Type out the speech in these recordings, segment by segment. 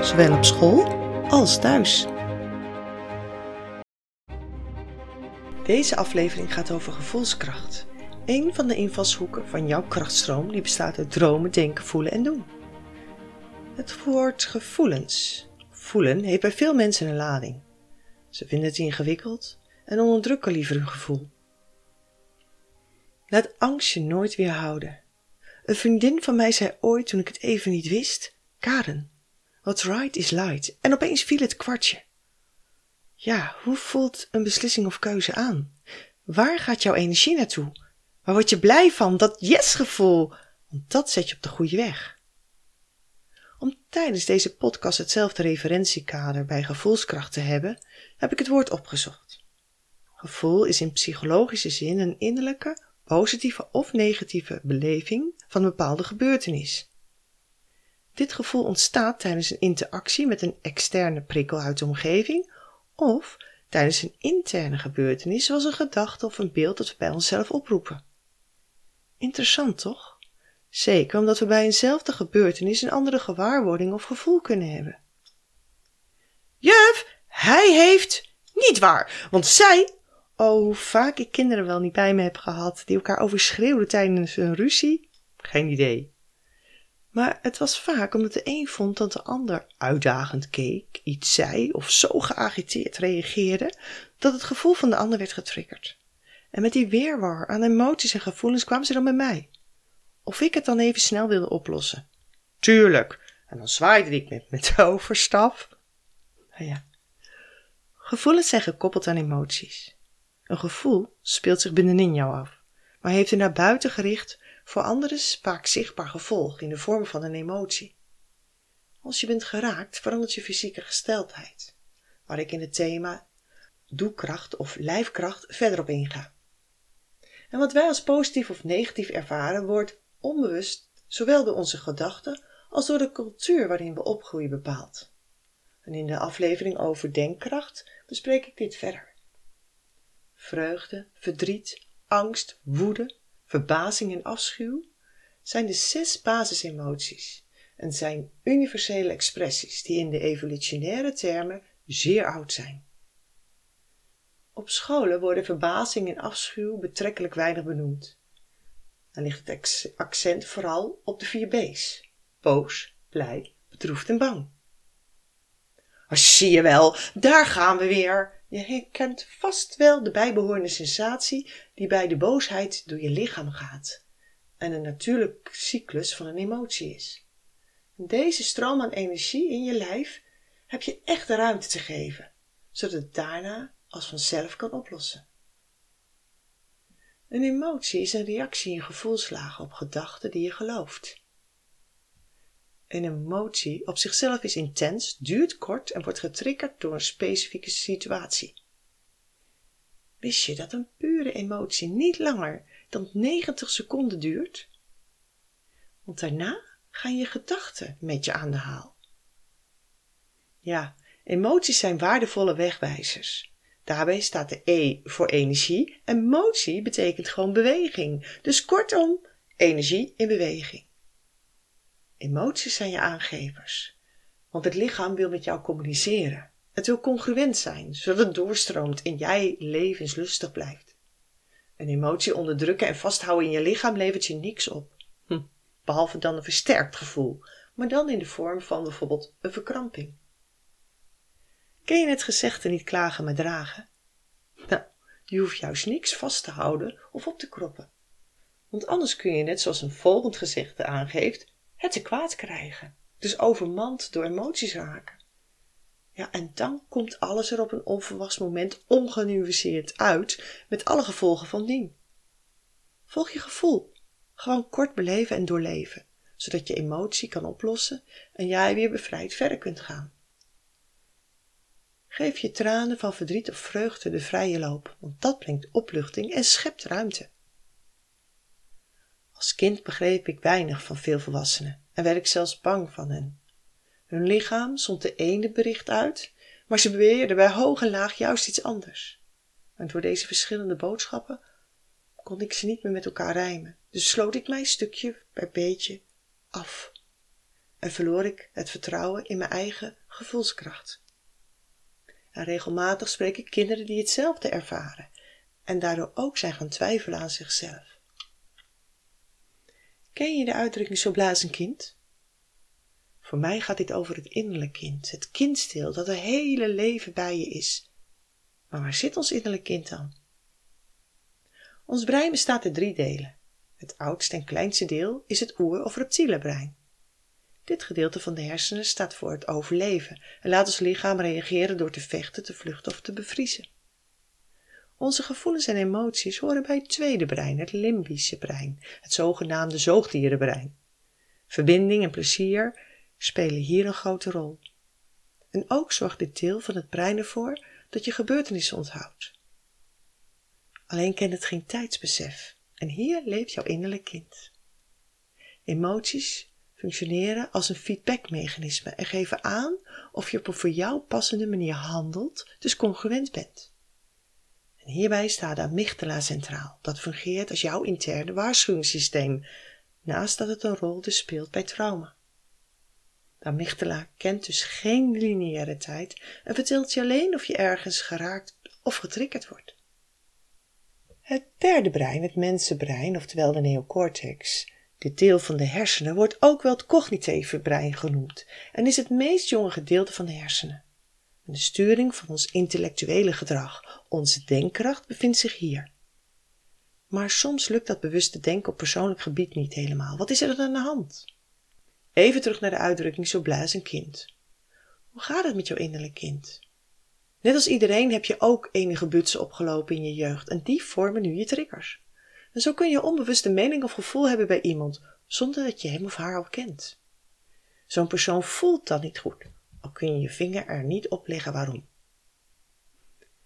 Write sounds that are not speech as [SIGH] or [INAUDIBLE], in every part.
zowel op school als thuis. Deze aflevering gaat over gevoelskracht. Een van de invalshoeken van jouw krachtstroom die bestaat uit dromen, denken, voelen en doen. Het woord gevoelens. Voelen heeft bij veel mensen een lading. Ze vinden het ingewikkeld en onderdrukken liever hun gevoel. Laat angst je nooit weerhouden. Een vriendin van mij zei ooit toen ik het even niet wist: Karen, what's right is light. En opeens viel het kwartje. Ja, hoe voelt een beslissing of keuze aan? Waar gaat jouw energie naartoe? Waar word je blij van? Dat yes-gevoel. Want dat zet je op de goede weg. Om tijdens deze podcast hetzelfde referentiekader bij gevoelskracht te hebben, heb ik het woord opgezocht. Gevoel is in psychologische zin een innerlijke, positieve of negatieve beleving van een bepaalde gebeurtenis. Dit gevoel ontstaat tijdens een interactie met een externe prikkel uit de omgeving of tijdens een interne gebeurtenis zoals een gedachte of een beeld dat we bij onszelf oproepen. Interessant toch? Zeker omdat we bij eenzelfde gebeurtenis een andere gewaarwording of gevoel kunnen hebben. Juf, hij heeft niet waar, want zij. Oh, hoe vaak ik kinderen wel niet bij me heb gehad die elkaar overschreeuwden tijdens een ruzie? Geen idee. Maar het was vaak omdat de een vond dat de ander uitdagend keek, iets zei of zo geagiteerd reageerde dat het gevoel van de ander werd getriggerd. En met die weerwar aan emoties en gevoelens kwamen ze dan bij mij. Of ik het dan even snel wilde oplossen. Tuurlijk. En dan zwaaide ik met mijn [LAUGHS] toverstaf. Nou ja. Gevoelens zijn gekoppeld aan emoties. Een gevoel speelt zich binnenin jou af, maar heeft een naar buiten gericht voor anderen vaak zichtbaar gevolg in de vorm van een emotie. Als je bent geraakt, verandert je fysieke gesteldheid, waar ik in het thema doekracht of lijfkracht verder op inga. En wat wij als positief of negatief ervaren, wordt onbewust zowel door onze gedachten als door de cultuur waarin we opgroeien bepaald. En in de aflevering over denkkracht bespreek ik dit verder. Vreugde, verdriet, angst, woede, verbazing en afschuw zijn de zes basisemoties en zijn universele expressies die in de evolutionaire termen zeer oud zijn. Op scholen worden verbazing en afschuw betrekkelijk weinig benoemd. Dan ligt het accent vooral op de vier B's: boos, blij, bedroefd en bang. Oh, zie je wel, daar gaan we weer. Je herkent vast wel de bijbehorende sensatie die bij de boosheid door je lichaam gaat en een natuurlijke cyclus van een emotie is. Deze stroom aan energie in je lijf heb je echt de ruimte te geven, zodat het daarna als vanzelf kan oplossen. Een emotie is een reactie in gevoelslagen op gedachten die je gelooft. Een emotie op zichzelf is intens, duurt kort en wordt getriggerd door een specifieke situatie. Wist je dat een pure emotie niet langer dan 90 seconden duurt? Want daarna gaan je gedachten met je aan de haal. Ja, emoties zijn waardevolle wegwijzers. Daarbij staat de E voor energie en motie betekent gewoon beweging. Dus kortom, energie in beweging. Emoties zijn je aangevers, want het lichaam wil met jou communiceren. Het wil congruent zijn, zodat het doorstroomt en jij levenslustig blijft. Een emotie onderdrukken en vasthouden in je lichaam levert je niks op. Hm, behalve dan een versterkt gevoel, maar dan in de vorm van bijvoorbeeld een verkramping. Ken je het gezegde niet klagen maar dragen? Nou, je hoeft juist niks vast te houden of op te kroppen. Want anders kun je net zoals een volgend gezegde aangeeft, het te kwaad krijgen. Dus overmand door emoties raken. Ja, en dan komt alles er op een onverwachts moment ongenuanceerd uit, met alle gevolgen van dien. Volg je gevoel. Gewoon kort beleven en doorleven, zodat je emotie kan oplossen en jij weer bevrijd verder kunt gaan. Geef je tranen van verdriet of vreugde de vrije loop, want dat brengt opluchting en schept ruimte. Als kind begreep ik weinig van veel volwassenen en werd ik zelfs bang van hen. Hun lichaam zond de ene bericht uit, maar ze beweerden bij hoog en laag juist iets anders. En door deze verschillende boodschappen kon ik ze niet meer met elkaar rijmen, dus sloot ik mij stukje bij beetje af en verloor ik het vertrouwen in mijn eigen gevoelskracht. En regelmatig spreek ik kinderen die hetzelfde ervaren en daardoor ook zijn gaan twijfelen aan zichzelf. Ken je de uitdrukking zo blaas een kind? Voor mij gaat dit over het innerlijk kind, het kindstil dat het hele leven bij je is. Maar waar zit ons innerlijk kind dan? Ons brein bestaat uit drie delen. Het oudste en kleinste deel is het oer- of reptiele brein. Dit gedeelte van de hersenen staat voor het overleven en laat ons lichaam reageren door te vechten, te vluchten of te bevriezen. Onze gevoelens en emoties horen bij het tweede brein, het limbische brein, het zogenaamde zoogdierenbrein. Verbinding en plezier spelen hier een grote rol. En ook zorgt dit deel van het brein ervoor dat je gebeurtenissen onthoudt. Alleen kent het geen tijdsbesef en hier leeft jouw innerlijk kind. Emoties functioneren als een feedbackmechanisme en geven aan of je op een voor jou passende manier handelt, dus congruent bent. Hierbij staat de amygdala centraal. Dat fungeert als jouw interne waarschuwingssysteem, naast dat het een rol dus speelt bij trauma. De amygdala kent dus geen lineaire tijd en vertelt je alleen of je ergens geraakt of getriggerd wordt. Het derde brein, het mensenbrein, oftewel de neocortex, dit deel van de hersenen wordt ook wel het cognitieve brein genoemd en is het meest jonge gedeelte van de hersenen. De sturing van ons intellectuele gedrag, onze denkkracht, bevindt zich hier. Maar soms lukt dat bewuste denken op persoonlijk gebied niet helemaal. Wat is er dan aan de hand? Even terug naar de uitdrukking zo blaas een kind. Hoe gaat het met jouw innerlijk kind? Net als iedereen heb je ook enige butsen opgelopen in je jeugd en die vormen nu je triggers. En zo kun je onbewust een mening of gevoel hebben bij iemand, zonder dat je hem of haar al kent. Zo'n persoon voelt dan niet goed, kun je je vinger er niet op leggen waarom.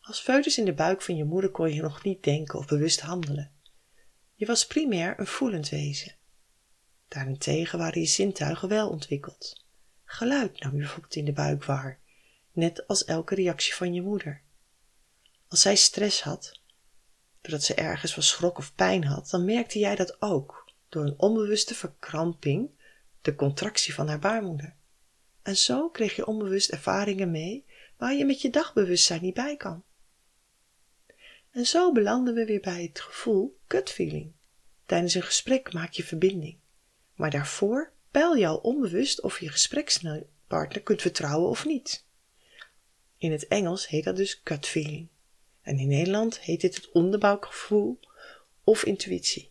Als foetus in de buik van je moeder kon je nog niet denken of bewust handelen. Je was primair een voelend wezen. Daarentegen waren je zintuigen wel ontwikkeld. Geluid nam je bijvoorbeeld in de buik waar, net als elke reactie van je moeder. Als zij stress had, doordat ze ergens van schrok of pijn had, dan merkte jij dat ook door een onbewuste verkramping, de contractie van haar baarmoeder. En zo kreeg je onbewust ervaringen mee waar je met je dagbewustzijn niet bij kan. En zo belanden we weer bij het gevoel gut feeling. Tijdens een gesprek maak je verbinding. Maar daarvoor peil je al onbewust of je gesprekspartner kunt vertrouwen of niet. In het Engels heet dat dus gut feeling. En in Nederland heet dit het onderbuikgevoel of intuïtie.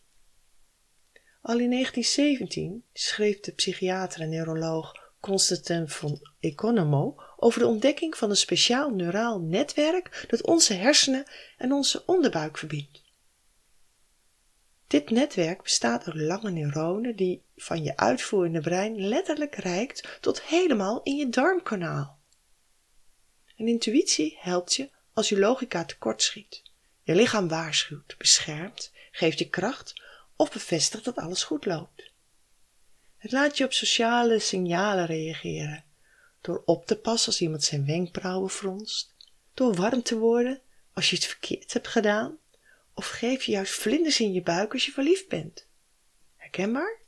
Al in 1917 schreef de psychiater en neuroloog Constantin von Economo over de ontdekking van een speciaal neuraal netwerk dat onze hersenen en onze onderbuik verbindt. Dit netwerk bestaat uit lange neuronen die van je uitvoerende brein letterlijk reikt tot helemaal in je darmkanaal. Een intuïtie helpt je als je logica tekortschiet. Je lichaam waarschuwt, beschermt, geeft je kracht of bevestigt dat alles goed loopt. Laat je op sociale signalen reageren, door op te passen als iemand zijn wenkbrauwen fronst, door warm te worden als je het verkeerd hebt gedaan, of geef je juist vlinders in je buik als je verliefd bent. Herkenbaar?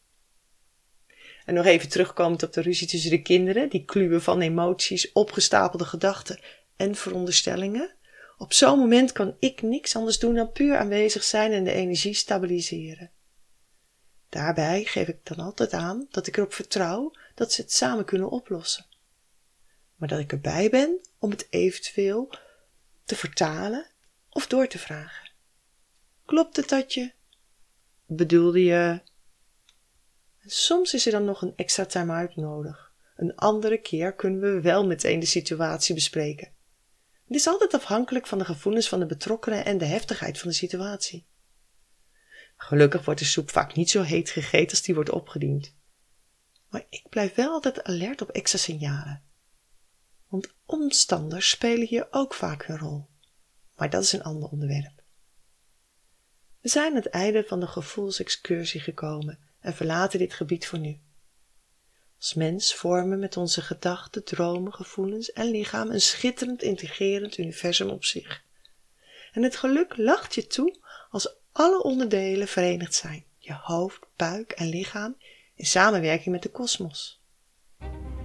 En nog even terugkomend op de ruzie tussen de kinderen, die kluwen van emoties, opgestapelde gedachten en veronderstellingen. Op zo'n moment kan ik niks anders doen dan puur aanwezig zijn en de energie stabiliseren. Daarbij geef ik dan altijd aan dat ik erop vertrouw dat ze het samen kunnen oplossen. Maar dat ik erbij ben om het eventueel te vertalen of door te vragen. Klopt het dat je? Bedoelde je? soms is er dan nog een extra time-out nodig. Een andere keer kunnen we wel meteen de situatie bespreken. Het is altijd afhankelijk van de gevoelens van de betrokkenen en de heftigheid van de situatie. Gelukkig wordt de soep vaak niet zo heet gegeten als die wordt opgediend. Maar ik blijf wel altijd alert op extra signalen. Want omstanders spelen hier ook vaak een rol. Maar dat is een ander onderwerp. We zijn aan het einde van de gevoelsexcursie gekomen en verlaten dit gebied voor nu. Als mens vormen met onze gedachten, dromen, gevoelens en lichaam een schitterend integrerend universum op zich. En het geluk lacht je toe als alle onderdelen verenigd zijn, je hoofd, buik en lichaam in samenwerking met de kosmos.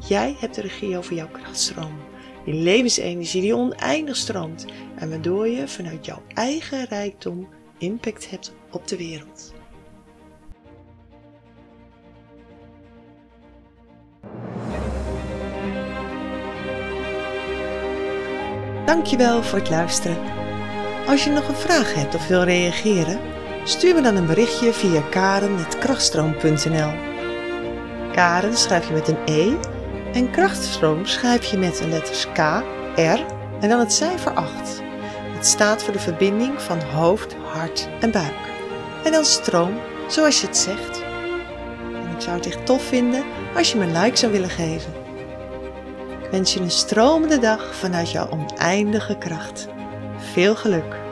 Jij hebt de regie over jouw krachtstroom, je levensenergie die oneindig stroomt en waardoor je vanuit jouw eigen rijkdom impact hebt op de wereld. Dankjewel voor het luisteren. Als je nog een vraag hebt of wil reageren, stuur me dan een berichtje via karen.krachtstroom.nl Karen schrijf je met een E en krachtstroom schrijf je met de letters K, R en dan het cijfer 8. Het staat voor de verbinding van hoofd, hart en buik. En dan stroom, zoals je het zegt. En ik zou het echt tof vinden als je me een like zou willen geven. Ik wens je een stromende dag vanuit jouw oneindige kracht. Veel geluk!